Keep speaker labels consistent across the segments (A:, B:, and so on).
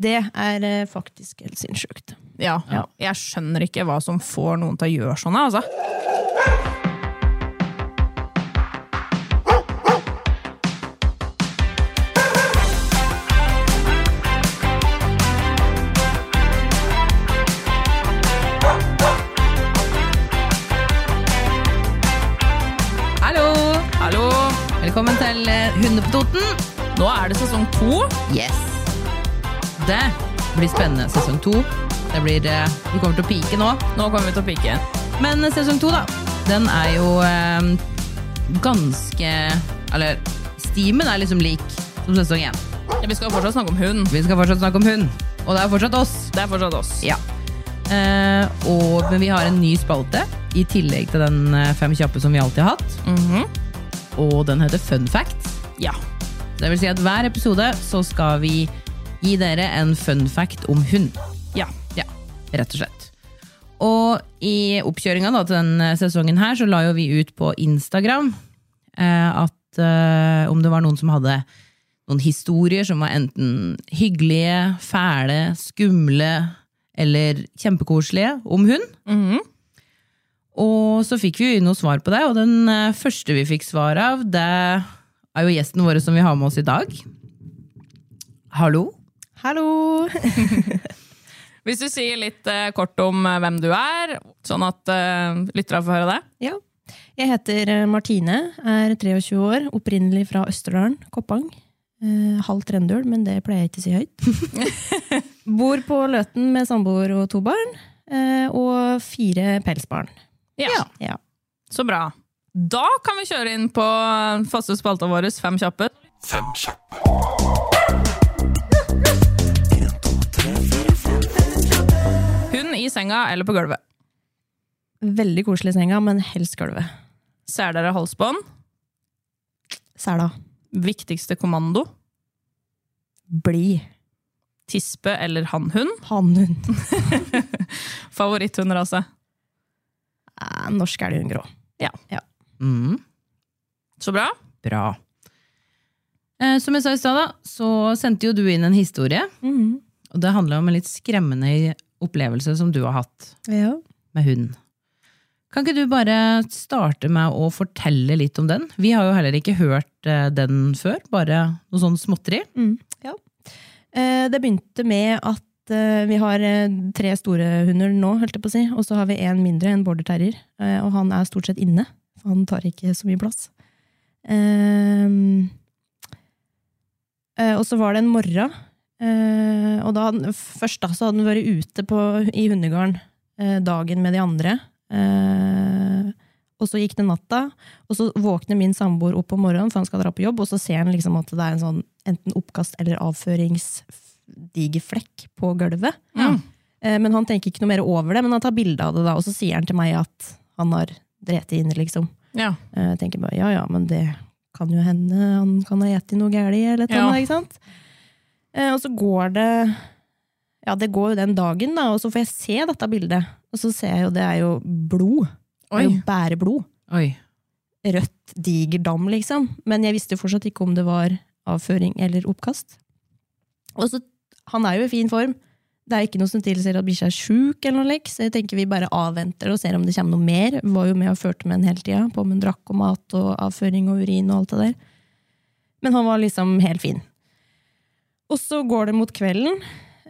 A: Det er eh, faktisk helt sinnssykt.
B: Ja. Jeg skjønner ikke hva som får noen til å gjøre sånn. Altså.
A: Hallo!
B: Hallo!
A: Velkommen til eh, på Toten.
B: Nå er det sesong to.
A: Yes. Det blir spennende. Sesong to. Det blir, eh, vi kommer til å pike nå.
B: Nå kommer vi til å pike.
A: Men eh, sesong to, da. Den er jo eh, ganske Eller stimen er liksom lik som sesong én.
B: Ja, vi skal fortsatt snakke om hund.
A: Vi skal fortsatt snakke om hund. Og det er fortsatt oss.
B: Det er fortsatt oss.
A: Ja. Eh, og, men vi har en ny spalte i tillegg til den eh, Fem kjappe som vi alltid har hatt.
B: Mhm.
A: Og den heter Fun fact.
B: Ja.
A: Det vil si at hver episode så skal vi gi dere en fun fact om hund.
B: Ja.
A: Ja, rett og slett. Og i oppkjøringa til denne sesongen her, så la jo vi ut på Instagram eh, at eh, om det var noen som hadde noen historier som var enten hyggelige, fæle, skumle eller kjempekoselige om hund.
B: Mhm.
A: Og så fikk vi noe svar på det, og den eh, første vi fikk svar av, det er jo gjesten vår som vi har med oss i dag. Hallo?
C: Hallo!
B: Hvis du sier litt eh, kort om eh, hvem du er, sånn at uh, lytterne får høre det.
C: Ja. Jeg heter eh, Martine, er 23 år, opprinnelig fra Østerdalen, Koppang. Eh, halvt trøndøl, men det pleier jeg ikke å si høyt. Bor på Løten med samboer og to barn, eh, og fire pelsbarn.
B: Ja.
C: Ja.
B: Så bra. Da kan vi kjøre inn på faste spalta vår Fem kjappe.
D: Fem kjappe.
B: I senga eller på gulvet.
C: Veldig koselig i senga, men helst gulvet.
B: Seler dere halsbånd.
C: Sela.
B: Viktigste kommando.
C: Bli.
B: Tispe eller hannhund.
C: Hannhund.
B: Favoritthundrase.
C: Eh, Norsk det Ja. ja.
A: Mm,
B: Så bra.
A: bra. Eh, som jeg sa i stad, så sendte jo du inn en historie.
C: Mm.
A: Og det handler om en litt skremmende opplevelse som du har hatt
C: Ja.
A: med hund. Kan ikke du bare starte med å fortelle litt om den? Vi har jo heller ikke hørt eh, den før, bare noe sånn småtteri.
C: Mm, ja. Eh, Det begynte med at eh, vi har tre store hunder nå, holdt jeg på å si, og så har vi en mindre, en border terrier. Og han er stort sett inne, han tar ikke så mye plass. Ehm, eh, Og så var det en morgen, eh, og da, først da så hadde han vært ute på, i hundegarden eh, dagen med de andre. Eh, og så gikk det natta, og så våkner min samboer opp om morgenen, for han skal dra på jobb, og så ser han liksom at det er en sånn enten oppkast- eller avføringsdiger flekk på gulvet.
B: Ja.
C: Eh, Men han tenker ikke noe mer over det, men han tar bilde av det da, og så sier han til meg at han har drept inn, liksom.
B: Ja.
C: Eh, Jeg tenker bare, ja ja, men det kan jo hende han kan ha spist noe gærlig, eller eller
B: Ja.
C: ikke sant? Eh, Og så går det, ja det går jo den dagen da, og så får jeg se dette bildet, og så ser jeg jo det er jo blod. Det er jo bæreblod
A: Oi.
C: rødt, diger dam, liksom. Men jeg visste jo fortsatt ikke om det var avføring eller oppkast. Og så, Han er jo i fin form. Det er ikke noe som tilsier at bikkja er sjuk, eller noe like, så jeg tenker vi bare avventer og ser om det kommer noe mer. Var jo med og førte med den hele tida, på om hun drakk og mat og avføring og urin og alt det der. Men han var liksom helt fin. Og så går det mot kvelden,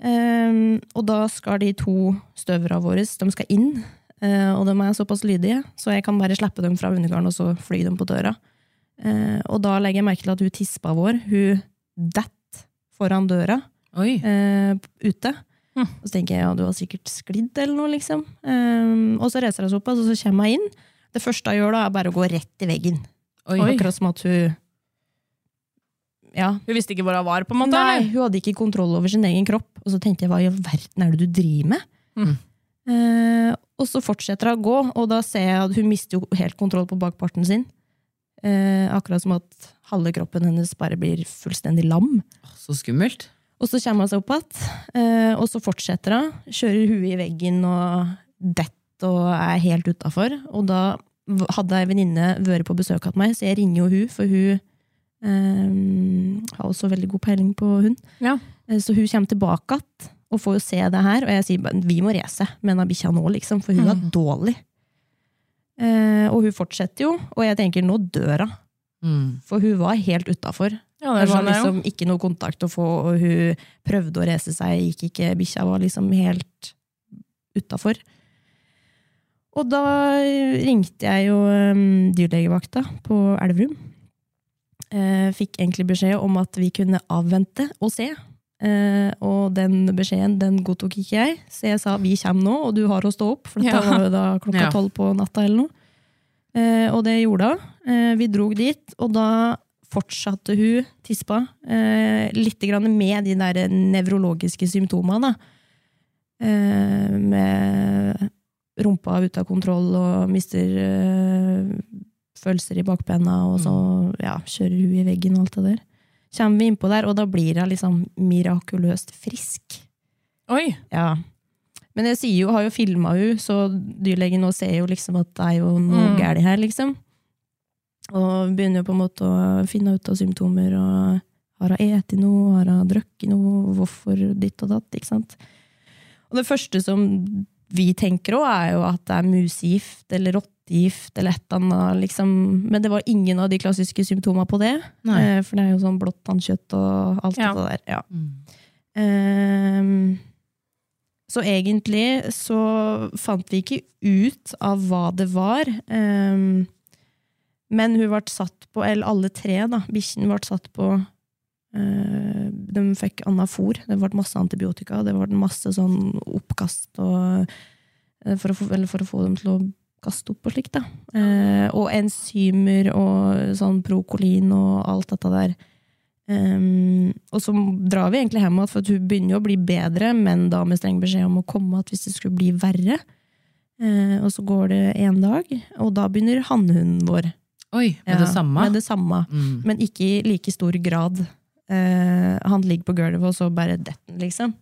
C: ehm, og da skal de to støvra våre de skal inn. Eh, og de er såpass lydige, så jeg kan bare slippe dem fra undergarden og så fly dem på døra. Eh, og da legger jeg merke til at hun tispa vår, hun detter foran døra eh, ute.
B: Hm.
C: Og så tenker jeg ja, du har sikkert sklidd eller noe, liksom. Um, og så reiser hun seg opp, og så kommer hun inn. Det første hun gjør da, er bare å gå rett i veggen.
A: Oi.
C: Akkurat som at hun ja.
B: Hun visste ikke hvor hun var, på en måte?
C: Nei,
B: eller?
C: hun hadde ikke kontroll over sin egen kropp. Og så tenkte jeg, hva i all verden er det du driver med?
B: Mm.
C: Eh, og så fortsetter hun å gå, og da ser jeg at hun mister jo helt kontroll på bakparten sin. Eh, akkurat som at halve kroppen hennes bare blir fullstendig lam.
A: Så skummelt.
C: Og så kommer hun seg opp igjen, eh, og så fortsetter hun. Kjører huet i veggen og detter og er helt utafor. Og da hadde ei venninne vært på besøk hos meg, så jeg ringer jo hun, for hun eh, har også veldig god peiling på hund.
B: Ja.
C: Eh, Så hun kommer tilbake igjen og får jo se det her, og jeg sier bare vi må race med denne bikkja nå, liksom, for hun er dårlig. Uh, og hun fortsetter jo, og jeg tenker nå dør hun.
A: Mm.
C: For hun var helt utafor.
B: Ja,
C: Det
B: det
C: var
B: jo.
C: liksom ikke noe kontakt å få, og hun prøvde å race seg, gikk ikke. Bikkja var liksom helt utafor. Og da ringte jeg jo um, dyrlegevakta på Elverum. Eh, fikk egentlig beskjed om at vi kunne avvente og se. Eh, og den beskjeden den godtok ikke jeg, så jeg sa vi kommer nå, og du har å stå opp. For dette
B: Ja.
C: var jo da klokka tolv på natta eller noe. Eh, og det gjorde hun. Eh, vi drog dit, og da fortsatte hun tispa. Eh, litt grann med de der nevrologiske symptomene. Eh, med rumpa ute av kontroll og mister følelser i bakbena, og så ja, kjører hun i veggen og alt det der. Kommer vi innpå der, og da blir hun liksom mirakuløst frisk.
B: Oi!
C: Ja. Men jeg sier jo, har jo filma hun, så dyrlegen nå ser jo liksom at det er jo noe
B: Mm.
C: galt her, liksom. Og begynner jo på en måte å finne ut av symptomer, og har hun spist noe, har hun drukket noe, hvorfor ditt og datt, ikke sant. Og det første som vi tenker òg, er jo at det er musegift eller rottegift eller et eller annet, liksom. Men det var ingen av de klassiske symptomene på det. Eh, For det er jo sånn blått tannkjøtt og alt
B: Ja.
C: det der. Ja.
A: Mm.
C: Ehm, så egentlig så fant vi ikke ut av hva det var. ehm, men hun ble satt på, eller alle tre, da, bikkjene ble satt på Uh, De fikk anafor. Det ble masse antibiotika. Det ble masse sånn oppkast og, uh, for, å få, eller for å få dem til å kaste opp og slikt. da. Eh, og enzymer og sånn prokolin og alt dette der. Um, og så drar vi egentlig hjem igjen, for at hun begynner jo å bli bedre, men da med streng beskjed om å komme igjen hvis det skulle bli verre. Uh, og så går det én dag, og da begynner hannhunden vår.
A: Oi, med
C: Ja,
A: det samme?
C: Med det samme,
A: Mm.
C: men ikke i like stor grad. Uh, han ligger på gulvet, og så bare detter han, liksom.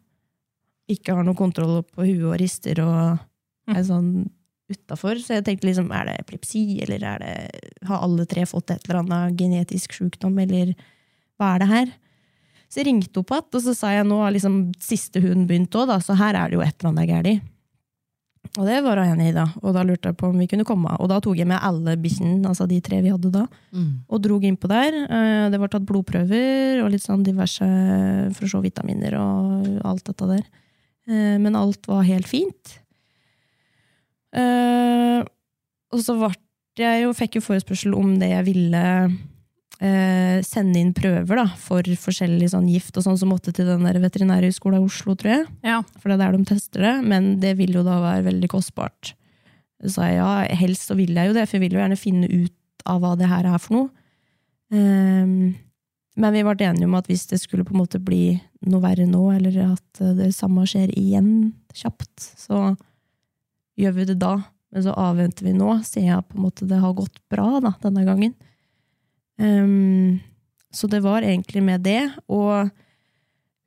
C: Ikke har noe kontroll på huet og rister og er sånn utafor. Så jeg tenkte liksom, er det epilepsi, eller er det, har alle tre fått et eller annet genetisk sjukdom, eller hva er det her? Så jeg ringte opp igjen, og så sa jeg nå har liksom siste hunden begynt òg, så her er det jo et eller annet galt. Og det var hun enig i, da. Og da lurte jeg på om vi kunne komme. Og da tok jeg med alle bikkjene, altså de tre vi hadde da,
A: Mm.
C: og drog innpå der. Eh, Det var tatt blodprøver og litt sånn diverse for å se vitaminer og alt dette der. Eh, Men alt var helt fint. Eh, Og så jeg jo, fikk jo forespørsel om det jeg ville uh, sende inn prøver da, for forskjellig sånn gift og sånn som måtte til den der veterinærhøgskolen i Oslo, tror jeg.
B: Ja.
C: For det er der de tester det, men det vil jo da være veldig kostbart. Så sa jeg ja, helst så vil jeg jo det, for jeg vil jo gjerne finne ut av hva det her er for noe. Um, men vi ble enige om at hvis det skulle på en måte bli noe verre nå, eller at det samme skjer igjen kjapt, så gjør vi det da. Men så avventer vi nå, ser jeg på en måte det har gått bra da, denne gangen. Um, så det var egentlig med det, og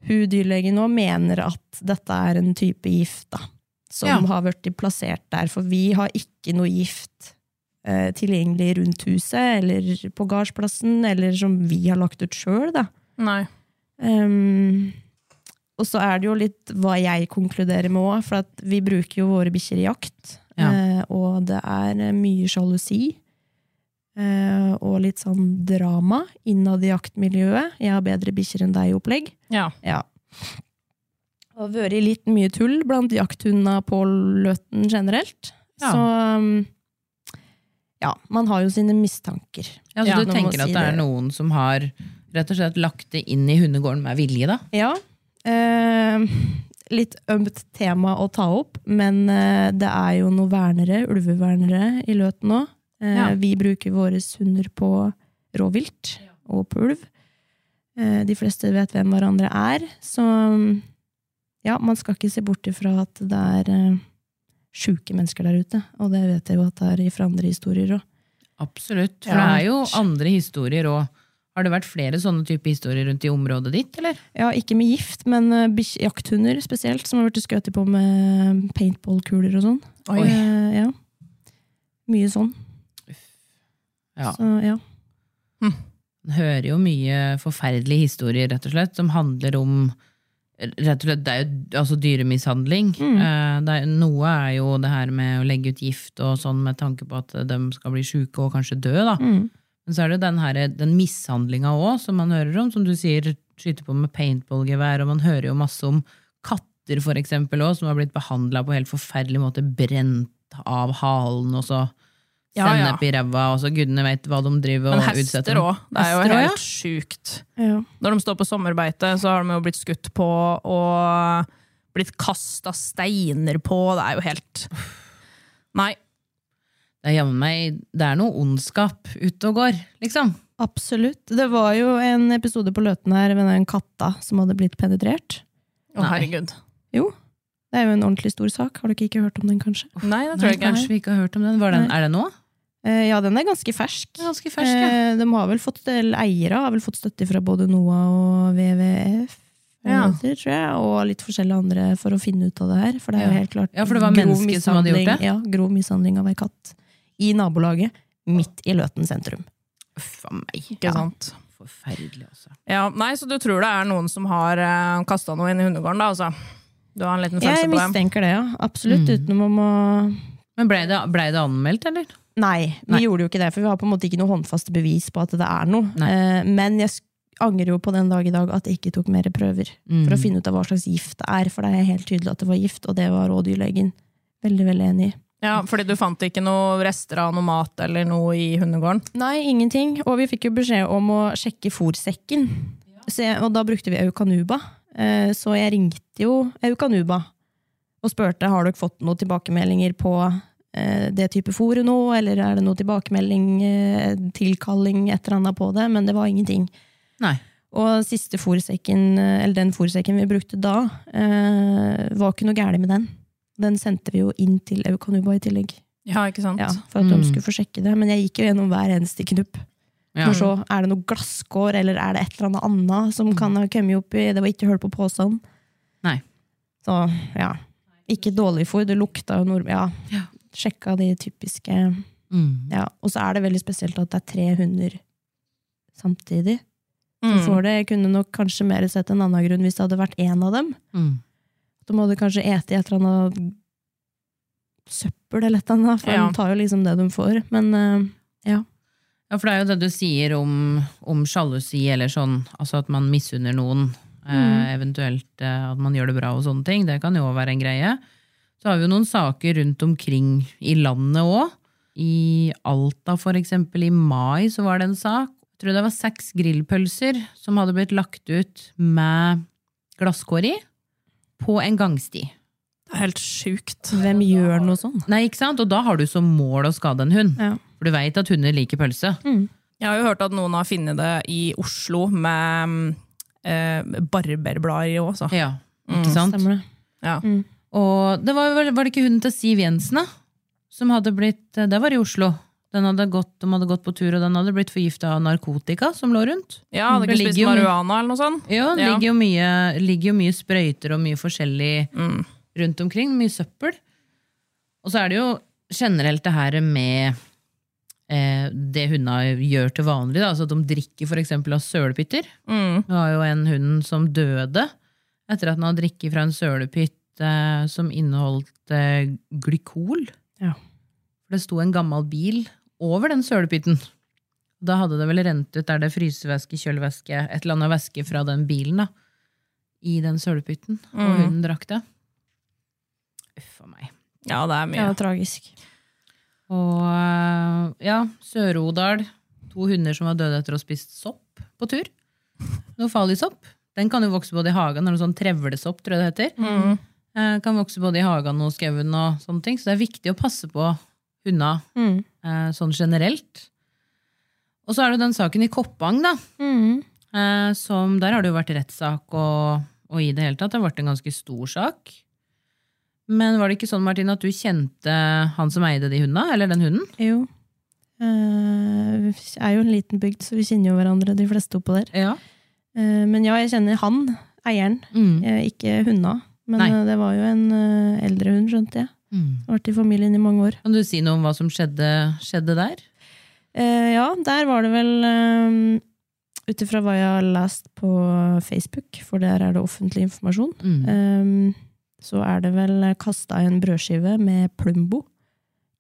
C: hun dyrlegen nå mener at dette er en type gift da, som
A: Ja.
C: har blitt plassert der, for vi har ikke noe gift eh, tilgjengelig rundt huset, eller på gardsplassen, eller som vi har lagt ut sjøl, da. Og så er det jo litt hva jeg konkluderer med òg, for at vi bruker jo våre bikkjer i jakt.
A: Ja.
C: eh, og det er eh, mye sjalusi. eh, og litt sånn drama innad i jaktmiljøet. Jeg har bedre bikkjer enn deg i opplegg.
B: Ja.
C: Ja. Og vært litt mye tull blant jakthundene på Løten generelt.
A: Ja.
C: Så um, ja, man har jo sine mistanker.
A: Ja, så du tenker
C: si
A: at det er
C: det.
A: noen som har rett og slett lagt det inn i hundegården med vilje, da?
C: Ja. Eh, litt ømt tema å ta opp, men eh, det er jo noen vernere, ulvevernere i Løten nå. Eh,
B: Ja.
C: Vi bruker våre hunder på rovvilt og på ulv. Eh, De fleste vet hvem hverandre er. Så ja, man skal ikke se bort ifra at det er sjuke mennesker der ute. Og det vet jeg jo at det er fra andre historier òg.
A: Absolutt. For
C: Ja.
A: det er jo andre historier òg. Har det vært flere sånne type historier rundt i området ditt, eller?
C: Ja, ikke med gift, men eh, jakthunder spesielt, som har blitt skutt på med paintballkuler og sånn.
B: Oi.
C: Eh, ja. Mye sånn.
A: Ja.
C: Så ja.
A: Man hører jo mye forferdelige historier, rett og slett, som handler om Rett og slett, Det er jo altså dyremishandling.
C: Mm.
A: Eh, er, noe er jo det her med å legge ut gift og sånn med tanke på at de skal bli sjuke og kanskje dø. da.
C: Mm.
A: Men så er det den, her, den mishandlinga òg, som man hører om. Som du sier, skyter på med paintballgevær, og man hører jo masse om katter for eksempel også, som har blitt behandla på helt forferdelig måte, brent av halen, og så
B: Ja, ja.
A: i ræva, og så gudene vet hva de driver og utsetter.
B: Men hester òg. Det er jo
A: Hester også,
B: helt sjukt.
C: ja.
B: Når de står på sommerbeite, så har de jo blitt skutt på og blitt kasta steiner på. Det er jo helt Nei.
A: Det er jammen meg Det er noe ondskap ute og går, liksom.
C: Absolutt. Det var jo en episode på Løten her med den katta som hadde blitt penetrert.
B: Å, herregud.
C: Jo. Det er jo en ordentlig stor sak. Har dere ikke hørt om den, kanskje?
B: Nei, det tror
A: Nei,
B: jeg ikke.
A: kanskje vi ikke har hørt om den. Den er det nå?
C: Eh, ja, den er ganske fersk.
A: Er ganske fersk, ja.
C: Eh, de har vel fått, eller eiere har vel fått støtte fra både NOAH og WWF.
B: Ja.
C: eller tror jeg, Og litt forskjellige andre for å finne ut av det her. For det er jo helt klart
A: Ja, for det var
C: grov
A: mennesker som hadde gjort
C: mishandling-
A: det?
C: Ja, grov mishandling av ei katt. I nabolaget, midt i Løten sentrum.
A: Uff a meg.
B: Ikke sant.
A: Forferdelig, altså.
B: Ja, nei, Så du tror det er noen som har uh, kasta noe inn i hundegården, da? altså? Du har en liten
C: Jeg
B: følelse på det?
C: mistenker det, ja. Absolutt.
A: Mm.
C: Utenom om å
A: Men blei det, ble det anmeldt, eller?
C: Nei, vi
A: Nei.
C: gjorde jo ikke det, for vi har på en måte ikke noe håndfaste bevis på at det er noe. Eh, men jeg angrer jo på den dag i dag at jeg ikke tok mer prøver.
A: Mm.
C: For å finne ut av hva slags gift det er, for det er helt tydelig at det var gift, og det var rådyrlegen veldig veldig enig i.
B: Ja, Fordi du fant ikke noe rester av noe mat eller noe i hundegården?
C: Nei, ingenting. Og vi fikk jo beskjed om å sjekke fòrsekken. Og da brukte vi Eukanuba. Eh, Så jeg ringte jo Eukanuba og spurte har dere fått noen tilbakemeldinger på eh, det type fòret nå, eller er det noe tilbakemelding, eh, tilkalling, et eller annet på det, men det var ingenting.
A: Nei.
C: Og siste fôrsekken, eller den fòrsekken vi brukte da, var ikke noe gærent med den. Den sendte vi jo inn til Eukanuba i tillegg,
B: Ja, ikke sant?
C: ja, for at de
A: Mm.
C: skulle få sjekke det. Men jeg gikk jo gjennom hver eneste knupp.
A: Ja.
C: For så er det noe glasskår, eller er det et eller annet annet som kan ha kommet opp i Det var ikke hull på posen.
A: Nei.
C: Så ja. Ikke dårlig fôr. Det lukta jo nordmenn Ja.
A: Ja.
C: Sjekka de typiske
A: Mm.
C: ja. Og så er det veldig spesielt at det er tre hunder samtidig.
B: Mm.
C: Så får det kunne nok kanskje mer sett en annen grunn hvis det hadde vært én av dem.
A: Mm.
C: De du kanskje ete et eller annet søppel eller et eller annet, for
B: Ja.
C: de tar jo liksom det de får. Men ja.
A: Ja, for det er jo det du sier om, om sjalusi, eller sånn, altså at man misunner noen, eh, eventuelt eh, at man gjør det bra og sånne ting, det kan jo også være en greie. Så har vi jo noen saker rundt omkring i landet òg. I Alta, for eksempel, i mai så var det en sak. Jeg tror det var seks grillpølser som hadde blitt lagt ut med glasskår i, på en gangsti.
B: Det er helt sjukt.
C: hvem gjør noe sånn?
A: Nei, ikke sant? Og da har du som mål å skade en hund.
C: Ja.
A: For du veit at hunder liker pølse.
B: Jeg har jo hørt at noen har funnet det i Oslo med eh, barberblader i òg, så.
A: Ja, ikke sant?
C: Stemmer det.
B: Ja.
A: Og det var, var det ikke hunden til Siv Jensen, da? Som hadde blitt Det var i Oslo. Den hadde gått, de hadde gått på tur, og den hadde blitt forgifta av narkotika som lå rundt.
B: Ja, hadde
A: Det
B: ikke spist marihuana eller noe sånt?
A: Ja, det
B: Ja.
A: ligger jo mye, ligger jo mye sprøyter og mye forskjellig
B: Mm.
A: rundt omkring. Mye søppel. Og så er det jo generelt det her med eh, det hundene gjør til vanlig. Da. Altså at de drikker eksempel av sølepytter.
B: Mm.
A: Det var jo en hund som døde etter at den hadde drikket fra en sølepytt eh, som inneholdt eh, glykol.
C: Ja.
A: For det sto en gammel bil over den sølepytten. Da hadde det vel rent ut, er det frysevæske, kjølevæske, et eller annet væske fra den bilen, da. I den sølepytten. Og
B: Mm.
A: hunden drakk det. Uff a meg.
B: Ja, det er mye.
C: Ja, tragisk.
A: Og eh, ja, Sør-Odal. To hunder som var døde etter å ha spist sopp på tur. Noe farlig sopp. Den kan jo vokse både i hagen og sånn trevlesopp, tror jeg det heter.
B: Mm.
A: Eh, kan vokse både i hagen og skauen og sånne ting. Så det er viktig å passe på hundene
C: Mm.
A: Eh, sånn generelt. Og så er det den saken i Koppang, da.
C: Mm.
A: Eh, som, der har det jo vært rettssak og, og i det hele tatt. Det har vært en ganske stor sak. Men var det ikke sånn, Martin, at du kjente han som eide de hundene? Eller den hunden?
C: Jo. Uh, vi er jo en liten bygd, så vi kjenner jo hverandre, de fleste oppå der.
A: Ja.
C: Uh, men ja, jeg kjenner han, eieren,
A: Mm.
C: ikke hundene. Men
A: Nei.
C: det var jo en uh, eldre hund, skjønte jeg.
A: Mm.
C: Har vært i familien i mange år.
A: Kan du si noe om hva som skjedde, skjedde der?
C: Eh, ja, der var det vel um, Ut ifra hva jeg har lest på Facebook, for der er det offentlig informasjon,
A: Mm.
C: um, så er det vel kasta en brødskive med Plumbo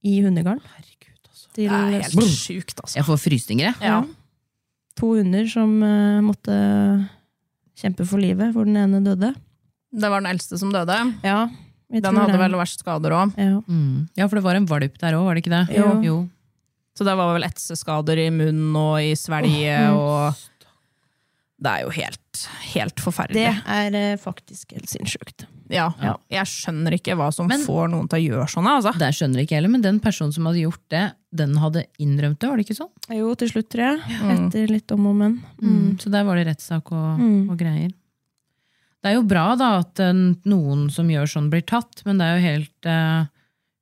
C: i hundegarden.
A: Herregud, altså.
C: Til
B: Det er helt sjukt, altså.
A: Jeg får frysninger, jeg.
B: Ja.
C: to hunder som uh, måtte kjempe for livet, hvor den ene døde.
B: Det var den eldste som døde.
C: Ja,
B: Den hadde
C: det.
B: vel verst skader òg.
C: ja.
A: Mm. Ja, for det var en valp der òg, var det ikke det?
C: Jo.
A: jo.
B: Så det var vel etseskader i munnen og i svelget og Det er jo helt, helt
C: Det er eh, faktisk helt sinnssykt.
B: Ja.
C: Ja.
B: Jeg skjønner ikke hva som
A: Men-
B: får noen til å gjøre sånn. Altså.
A: Det skjønner jeg ikke heller, men den personen som hadde gjort det, den hadde innrømt det, var det ikke sånn?
C: Jo, til slutt, tror jeg.
B: Mm.
C: Etter litt om og men.
A: Mm. Så der var det rettssak og,
C: Mm.
A: og greier. Det er jo bra da at eh, noen som gjør sånn, blir tatt, men det er jo helt uh,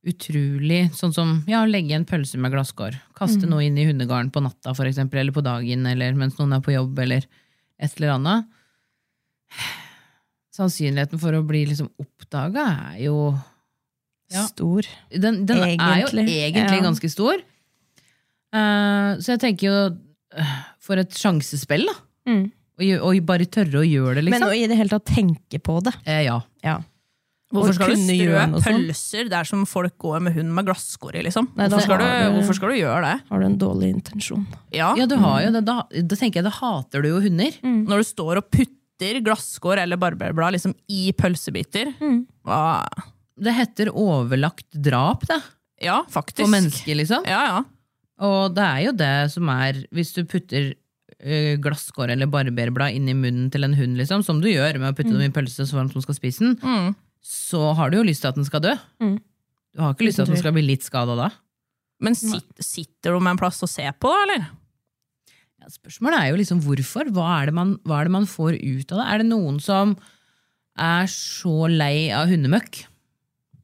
A: utrolig Sånn som ja, legge en pølse med glasskår. Kaste noe inn i hundegarden på natta, for eksempel, eller på dagen, eller mens noen er på jobb, eller et eller annet. Sannsynligheten for å bli liksom oppdaga er jo Ja.
C: Stor.
A: Den, den er jo
C: egentlig ja.
A: ganske stor. Uh, så jeg tenker jo uh, For et sjansespill, da.
C: Mm.
A: Og, og bare tørre å gjøre det,
C: Men
A: liksom.
C: å i det hele tatt tenke på det.
A: eh, ja.
C: Ja.
B: Hvorfor skal du strø pølser der som folk går med hund med glasskår i? Liksom?
C: Nei,
B: hvorfor, skal du, hvorfor skal du gjøre det?
C: Har du en dårlig intensjon?
B: Ja.
A: ja, du har jo det. Da, da tenker jeg da hater du jo hunder.
B: Når du står og putter glasskår eller barberblad liksom, i pølsebiter.
C: Mm.
B: Hva?
A: Det heter overlagt drap, det.
B: Ja, faktisk.
A: På mennesker, liksom.
B: Ja, ja.
A: Og det er jo det som er Hvis du putter glasskår eller barberblad inn i munnen til en hund, liksom, som du gjør med å putte dem i pølse så varmt som skal spise den,
B: Mm.
A: så har du jo lyst til at den skal dø.
C: Mm.
A: Du har ikke lyst til at den skal bli litt skada da.
B: Men sit, sitter du med en plass å se på, eller?
A: Ja, spørsmålet er jo liksom hvorfor. Hva er, det man, hva er det man får ut av det? Er det noen som er så lei av hundemøkk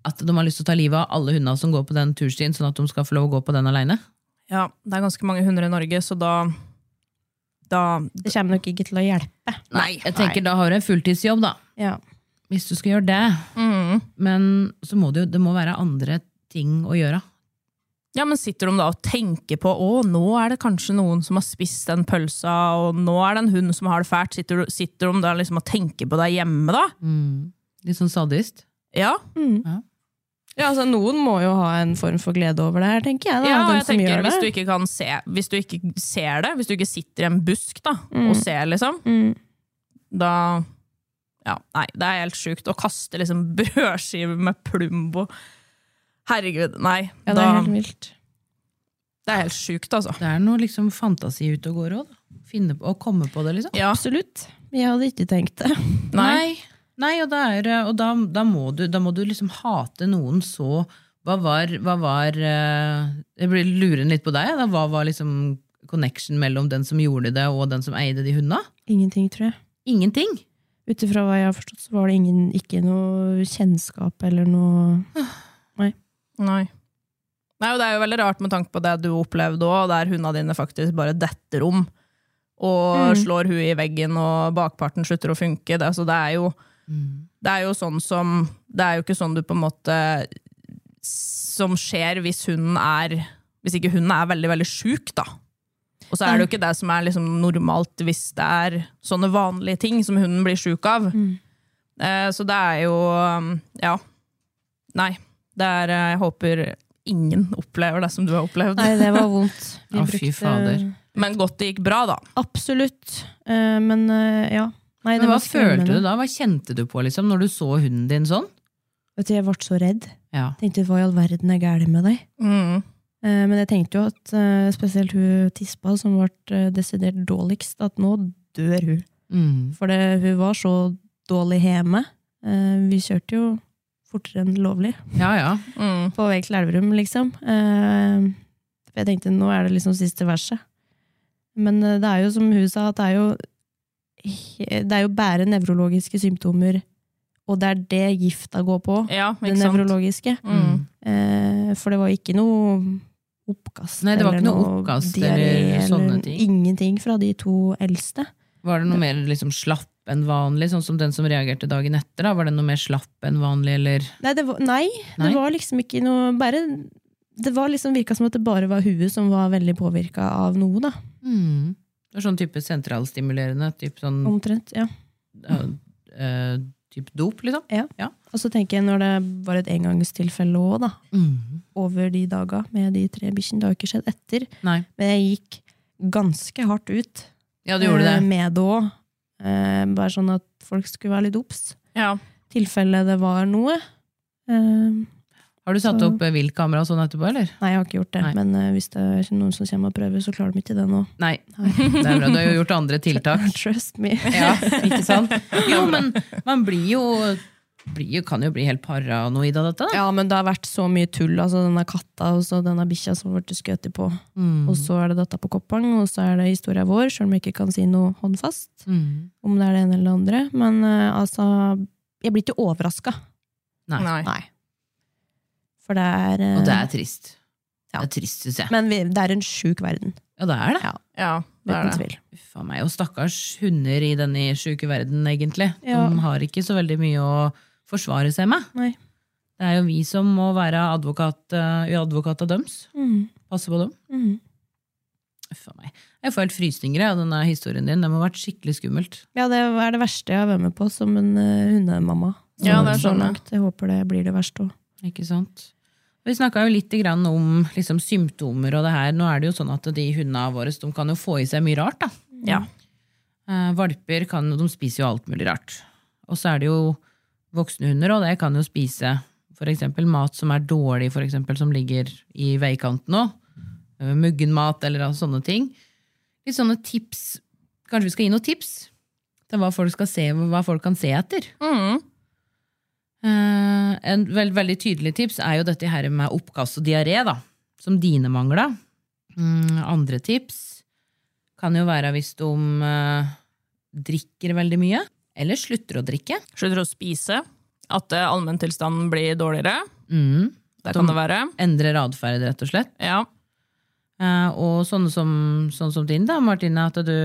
A: at de har lyst til å ta livet av alle hundene som går på den turstien, sånn at de skal få lov å gå på den aleine?
B: Ja, det er ganske mange hunder i Norge, så da Da
C: Det kommer nok ikke til å hjelpe.
B: Nei.
A: Jeg tenker Da har du en fulltidsjobb, da.
C: Ja.
A: Hvis du skal gjøre det.
B: Mm.
A: Men så må det jo det må være andre ting å gjøre.
B: Ja, men Sitter de da og tenker på å, nå er det kanskje noen som har spist den pølsa, og nå er det en hund som har det fælt? Sitter, du- sitter de da liksom og tenker på deg hjemme, da?
A: Litt sånn sadist.
B: Ja,
C: Mm.
A: Ja.
C: Ja, altså Noen må jo ha en form for glede over det her, tenker jeg. Da,
B: ja jeg tenker hvis du ikke kan se Hvis du ikke ser det, hvis du ikke sitter i en busk da,
C: Mm.
B: og ser, liksom,
C: Mm.
B: da Ja, nei, det er helt sjukt. Å kaste liksom brødskiver med Plumbo Herregud, nei.
C: Ja, det
B: da,
C: er helt vilt.
B: det er helt sjukt, altså.
A: Det er noe liksom fantasi ute og går òg. Finne på å komme på det, liksom.
B: Ja,
C: Absolutt. Jeg hadde ikke tenkt det.
B: nei.
A: Nei, og, da, er, og da, da, må du, da må du liksom hate noen så Hva var, hva var eh, Jeg blir lurende litt på deg. Da. Hva var liksom connection mellom den som gjorde det, og den som eide de hundene?
C: Ingenting, tror jeg.
A: Ingenting.
C: Ut ifra hva jeg har forstått, så var det ingen, ikke noe kjennskap eller noe
B: Nei. Nei, og Det er jo veldig rart med tanke på det du opplevde òg, der hundene dine faktisk bare detter om. Og
C: Mm.
B: slår huet i veggen, og bakparten slutter å funke. Det, så det, er jo, det er jo sånn som Det er jo ikke sånn du på en måte Som skjer hvis hunden er Hvis ikke hunden er veldig, veldig sjuk, da. Og så er det jo ikke det som er liksom normalt hvis det er sånne vanlige ting som hunden blir sjuk av.
C: Mm.
B: Eh, så det er jo um, Ja. Nei. Det er, eh, jeg håper ingen opplever det som du har opplevd.
C: Nei, det var vondt. Vi
A: fy fader.
B: Men godt det gikk bra, da.
C: Absolutt. Eh, men eh, ja. Nei,
A: Men hva følte du da? Hva kjente du på liksom, når du så hunden din sånn?
C: Vet du, jeg ble så redd.
A: Ja.
C: Tenkte hva i all verden er galt med deg?
B: Mm.
C: Eh, Men jeg tenkte jo at eh, spesielt hun tispa, som ble eh, desidert dårligst, at nå dør hun.
A: Mm.
C: For det, hun var så dårlig hjemme. Eh, Vi kjørte jo fortere enn lovlig
A: ja, ja.
B: Mm.
C: på vei til Elverum, liksom. Eh, For jeg tenkte nå er det liksom siste verset. Men det er jo som hun sa, at det er jo Det er jo bare nevrologiske symptomer, og det er det gifta går på.
B: Ja,
C: Det nevrologiske.
B: Mm.
C: Eh, for det var ikke noe oppkast
A: Nei, det var ikke noe oppkast eller sånne ting.
C: Ingenting fra de to eldste.
A: Var det noe mer liksom slapp enn vanlig, sånn som den som reagerte dagen etter? da? Var det noe mer slapp enn vanlig, eller?
C: Nei, det var, nei,
A: Nei?
C: det var liksom ikke noe bare, Det var liksom virka som at det bare var huet som var veldig påvirka av noe, da.
A: Mm. Sånn type sentralstimulerende, type sånn
C: Omtrent. ja.
A: Uh, type dop, liksom?
C: Og så tenker jeg når det var et engangstilfelle òg, da.
A: Mm.
C: Over de daga med de tre bikkjene. Det har jo ikke skjedd etter.
A: Nei.
C: Men jeg gikk ganske hardt ut
A: Ja, du gjorde
C: eh,
A: det.
C: med det òg. Eh, bare sånn at folk skulle være litt obs.
B: Ja.
C: tilfelle det var noe. Eh,
A: Har du satt
C: så-
A: opp øh, viltkamera og sånn etterpå, eller?
C: nei, jeg har ikke gjort det.
A: Nei.
C: Men uh, hvis det er noen som kommer og prøver, så klarer de ikke det nå.
A: Nei. Det er bra. Du har jo gjort andre tiltak.
C: Trust me.
A: Ja, ikke sant? Jo, men man blir jo, blir Kan jo bli helt paranoid av dette. da.
C: Ja, men det har vært så mye tull. Altså denne katta og så denne bikkja som ble skutt på.
A: Mm.
C: Og så er det dette på Koppang, og så er det historia vår, selv om jeg ikke kan si noe håndfast
A: Mm.
C: om det er det ene eller det andre. Men uh, altså, jeg blir ikke overraska.
A: Nei.
B: Nei.
C: For det er eh,
A: Og det er trist.
C: Ja.
A: Det er trist, syns jeg.
C: Men vi, det er en sjuk verden.
A: Ja, det er det.
C: Ja,
B: Ja, det er det.
C: tvil.
A: Uff a meg. Og stakkars hunder i denne sjuke verden, egentlig.
C: Ja.
A: De har ikke så veldig mye å forsvare seg med.
C: Nei.
A: Det er jo vi som må være advokat, uh, advokat av døms.
C: Mm.
A: Passe på dem.
C: Mm.
A: Uff a meg. Jeg får helt frysninger av denne historien din. Det må ha vært skikkelig skummelt.
C: Ja, det er det verste jeg har vært med på som en uh, hundemamma. Så-
B: Ja, det er
C: så
B: sånn, Så
C: langt. Jeg håper det blir det verste òg.
A: Ikke sant? Vi snakka jo litt om liksom, symptomer og det her. Nå er det jo sånn at de hundene våre de kan jo få i seg mye rart. da.
B: Ja.
A: Eh, valper kan, de spiser jo alt mulig rart. Og så er det jo voksne hunder, og de kan jo spise for eksempel mat som er dårlig, for eksempel, som ligger i veikanten òg. Muggen mat eller sånne ting. Litt sånne tips. Kanskje vi skal gi noen tips til hva folk, skal se, hva folk kan se etter.
B: Mm.
A: Eh, en veld, veldig tydelig tips er jo dette her med oppkast og diaré, da, som dine mangla. Mm, andre tips kan jo være hvis de eh, drikker veldig mye, eller slutter å drikke.
B: Slutter å spise. At eh, allmenntilstanden blir dårligere.
A: Mm.
B: Det kan det være.
A: Endrer atferd, rett og slett.
B: Ja.
A: Eh, og sånne som, sånn som din, da, Martine, at du,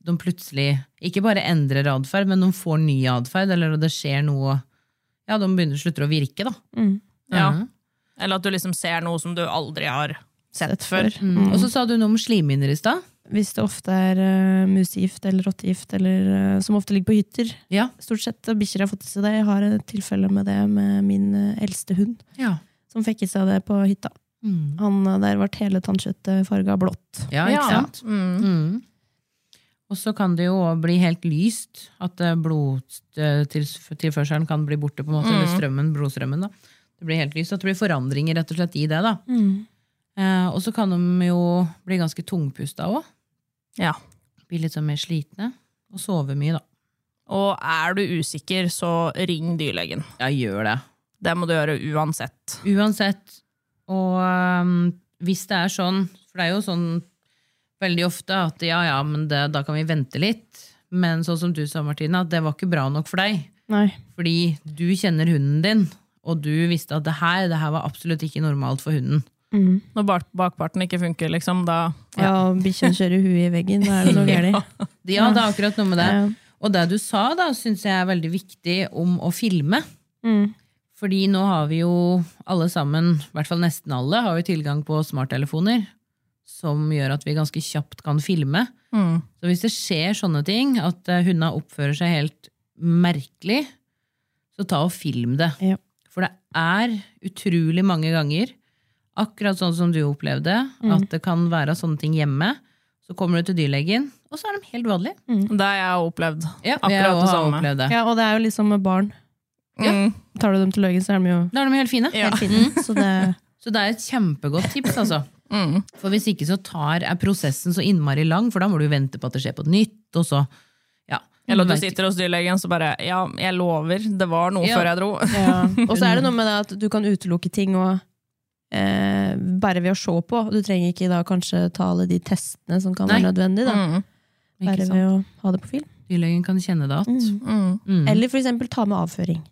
A: de plutselig ikke bare endrer atferd, men de får ny atferd, eller det skjer noe Ja, de begynner slutter å virke, da.
C: Mm.
B: Ja.
A: Mm.
B: Eller at du liksom ser noe som du aldri har
C: Sett
B: sett før.
A: Mm. Og så sa du noe om slimhinner i stad.
C: Hvis det ofte er uh, musegift eller rottegift, eller, uh, som ofte ligger på hytter.
A: Ja.
C: Stort sett bikkjer har fått i seg det. Jeg har et tilfelle med det med min uh, eldste hund,
A: Ja.
C: som fikk i seg det på hytta.
A: Mm.
C: Han, eh, der ble hele tannkjøttet farga blått.
A: Ja, ikke
B: Ja.
A: sant?
B: Mm.
A: Mm. Og så kan det jo bli helt lyst. At eh, blodtilførselen kan bli borte, på en måte, eller strømmen, blodstrømmen. da. Det blir helt lyst, at det blir forandringer rett og slett i det. da. Eh, og så kan de jo bli ganske tungpusta òg.
B: Ja.
A: Bli litt sånn mer slitne. Og sove mye, da.
B: Og er du usikker, så ring dyrlegen.
A: Ja, gjør det.
B: Det må du gjøre uansett.
A: Uansett. Og um, hvis det er sånn, for det er jo sånn veldig ofte at ja, ja, men det, da kan vi vente litt. Men sånn som du sa, Martine, at det var ikke bra nok for deg.
C: Nei.
A: Fordi du kjenner hunden din, og du visste at det her, det her var absolutt ikke normalt for hunden.
C: Mm.
B: Når bak bakparten ikke funker, liksom, da
C: Ja, ja bikkjen kjører huet i veggen. Da er det noe galt.
A: Ja, det er akkurat noe med det.
C: Ja.
A: Og det du sa, da, syns jeg er veldig viktig om å filme.
C: Mm.
A: Fordi nå har vi jo alle sammen, i hvert fall nesten alle, har jo tilgang på smarttelefoner. Som gjør at vi ganske kjapt kan filme.
B: mm.
A: Så hvis det skjer sånne ting, at eh, hundene oppfører seg helt merkelig, så ta og film det.
C: Ja.
A: For det er utrolig mange ganger, akkurat sånn som du opplevde, at det kan være sånne ting hjemme. Så kommer du til dyrlegen, og så er de helt vanlige.
B: Det har jeg opplevd.
A: Ja,
B: Akkurat
A: jeg
B: det samme.
A: opplevd det.
C: ja, og det er jo liksom med barn.
A: Ja.
B: Mm.
C: Tar du dem til legen, så er de jo
A: Da er de helt fine.
B: Ja.
C: helt fine. Så det
A: Så det er et kjempegodt tips, altså.
B: Mm.
A: For hvis ikke så tar, er prosessen så innmari lang, for da må du vente på at det skjer på nytt, og så.
B: Eller at du sitter hos dyrlegen så bare Ja, jeg lover, det var noe
A: Ja.
B: før jeg dro.
C: Ja. Og så er det noe med det at du kan utelukke ting og, eh, bare ved å se på. Du trenger ikke da kanskje ta alle de testene som kan
A: Nei.
C: være nødvendige. Da.
B: Mm.
C: Bare ved å ha det på film.
A: Dyrlegen kan kjenne det att. Mm.
C: Eller for eksempel ta med avføring.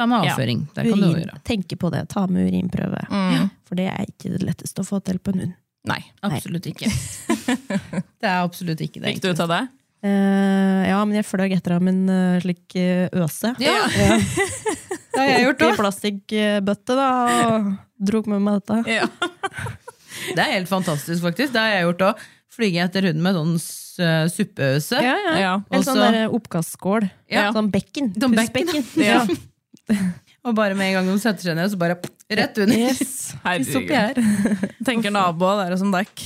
A: Ta med
B: Ja.
A: avføring. Det kan du også gjøre.
C: Tenke på det. Ta med urinprøve.
B: Mm.
C: For det er ikke det letteste å få til på en hund.
B: Nei.
A: Absolutt ikke. det er absolutt ikke det.
B: Fikk du ut av det?
C: Uh, ja, men jeg fløy etter ham en uh, slik uh, øse.
A: Ja,
C: Ja.
A: det har jeg gjort òg.
C: I plastikkbøtte, da, og dro med meg dette.
B: Ja.
A: Det er helt fantastisk, faktisk. Det har jeg gjort òg. Flyge etter hunden med sånn suppeøse.
C: Ja, ja.
B: Ja.
C: En sånn oppkastskål.
A: Ja.
C: Sånn bekken.
A: Sånn bekken,
B: Ja.
A: Og bare med en gang de setter seg ned, så bare rett under.
C: Yes.
B: Herregud. Tenker naboer der og som dekk.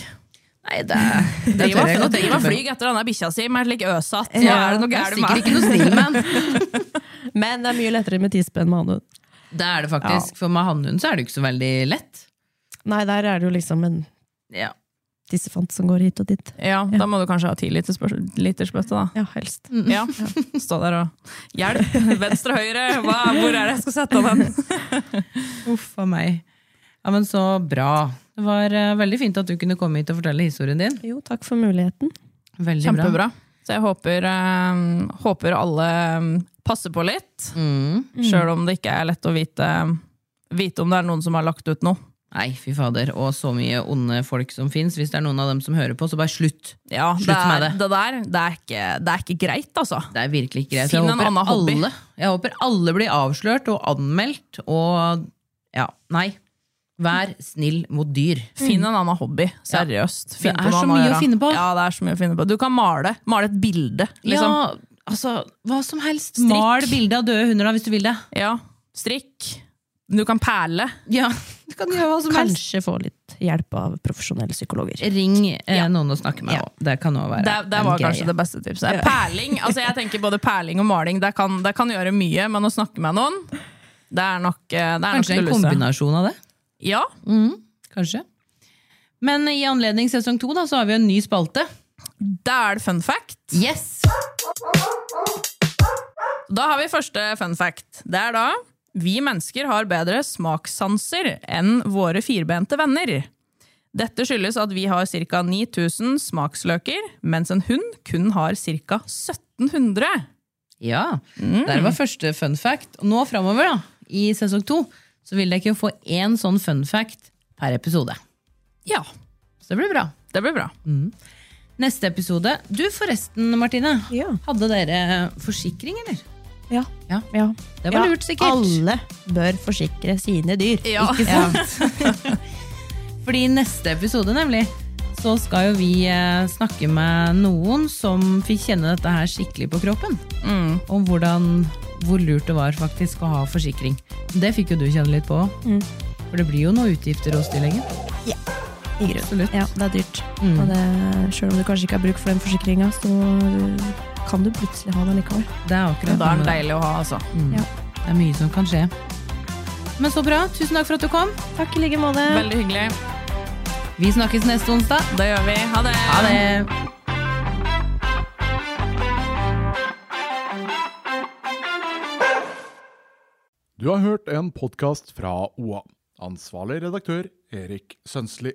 A: Nei, det godt
B: driver og
A: tenke på.
B: flyr etter denne bikkja si med slik øsatt. Ja,
C: Ja,
B: er det noe gærent med
A: ikke noe stil med.
C: Men det er mye lettere med tispe enn med hannhund.
A: Det er det faktisk. For med hannhund så er det jo ikke så veldig lett.
C: Nei, der er det jo liksom en
A: Ja.
C: Tissefant som går hit og dit.
B: Ja, da må du kanskje ha ti liters, liters bøtte, da.
C: Ja, helst.
B: Ja. Stå der og Hjelp! Venstre, høyre! Hva? Hvor er det jeg skal sette den?
A: Uff a meg. Ja, men så bra. Det var uh, veldig fint at du kunne komme hit og fortelle historien din.
C: Jo, takk for muligheten.
A: Veldig bra.
B: Kjempebra. Så jeg håper, eh, håper alle um, passer på litt.
A: Mm.
B: Sjøl om det ikke er lett å vite, vite om det er noen som har lagt ut noe.
A: Nei, fy fader. Og så mye onde folk som fins. Hvis det er noen av dem som hører på, så bare slutt.
B: Ja,
A: Slutt
B: det, er,
A: med
B: det.
A: det.
B: der det er, ikke, det er ikke greit, altså.
A: Det er virkelig ikke greit.
B: Finn en annen hobby.
A: Alle, jeg håper alle blir avslørt og anmeldt, og ja, nei. Vær snill mot dyr.
B: Finn en annen hobby. Seriøst. Finn
A: Det er så mye å finne på.
B: Ja, det er så mye å finne på. Du kan male. Male et bilde. Liksom.
A: Ja, altså, hva som helst.
B: Strikk.
A: Mal bilde av døde hunder da, hvis du vil det.
B: Ja. Strikk. Du kan perle.
A: Ja, du kan gjøre hva som helst.
C: Kanskje få litt hjelp av profesjonelle psykologer.
A: Ring eh,
B: Ja.
A: noen å snakke med
C: Ja.
A: Det kan også være
B: Det, det
A: en
B: var
A: greie.
B: kanskje det beste tipset. Perling, altså jeg tenker både perling og maling, det kan, det kan gjøre mye, men å snakke med noen, det er nok, eh, det er
A: Kanskje
B: nok
A: en kombinasjon av det.
B: Ja,
A: Kanskje. Men i anledning sesong to da, så har vi en ny spalte.
B: da er det fun fact.
A: Yes!
B: Da har vi første fun fact. Det er da vi mennesker har bedre smakssanser enn våre firbente venner. Dette skyldes at vi har ca. 9000 smaksløker, mens en hund kun har ca. 1700.
A: Ja, Der var første fun fact. Nå framover, da, i sesong to, så vil dere ikke få én sånn fun fact per episode.
B: Ja,
A: Så det blir bra.
B: det blir bra.
A: Neste episode Du forresten, Martine.
C: Ja.
A: Hadde dere forsikring, eller?
C: Ja.
A: Ja.
C: ja.
A: Det var
C: Ja,
A: lurt, sikkert.
C: Alle bør forsikre sine dyr.
B: Ja.
A: Ikke sant? Fordi i neste episode, nemlig, så skal jo vi eh, snakke med noen som fikk kjenne dette her skikkelig på kroppen.
B: Mm.
A: Om hvordan, hvor lurt det var faktisk å ha forsikring. Det fikk jo du kjenne litt på.
C: Mm.
A: For det blir jo noen utgifter hos dyrlegen.
C: I grunn.
A: Absolutt.
C: Ja, det er dyrt.
A: Mm.
C: Og det, selv om du kanskje ikke har bruk for den forsikringa, så kan du plutselig ha det likevel.
A: Det er akkurat
B: Da er den deilig å ha, altså.
A: Mm.
C: Ja.
A: Det er mye som kan skje. Men så bra. Tusen takk for at du kom.
C: Takk i like måte.
B: Veldig hyggelig.
A: Vi snakkes neste onsdag.
B: Det gjør vi. Ha det!
A: Ha det!
E: Du har hørt en podkast fra OA. Ansvarlig redaktør Erik Sønsli.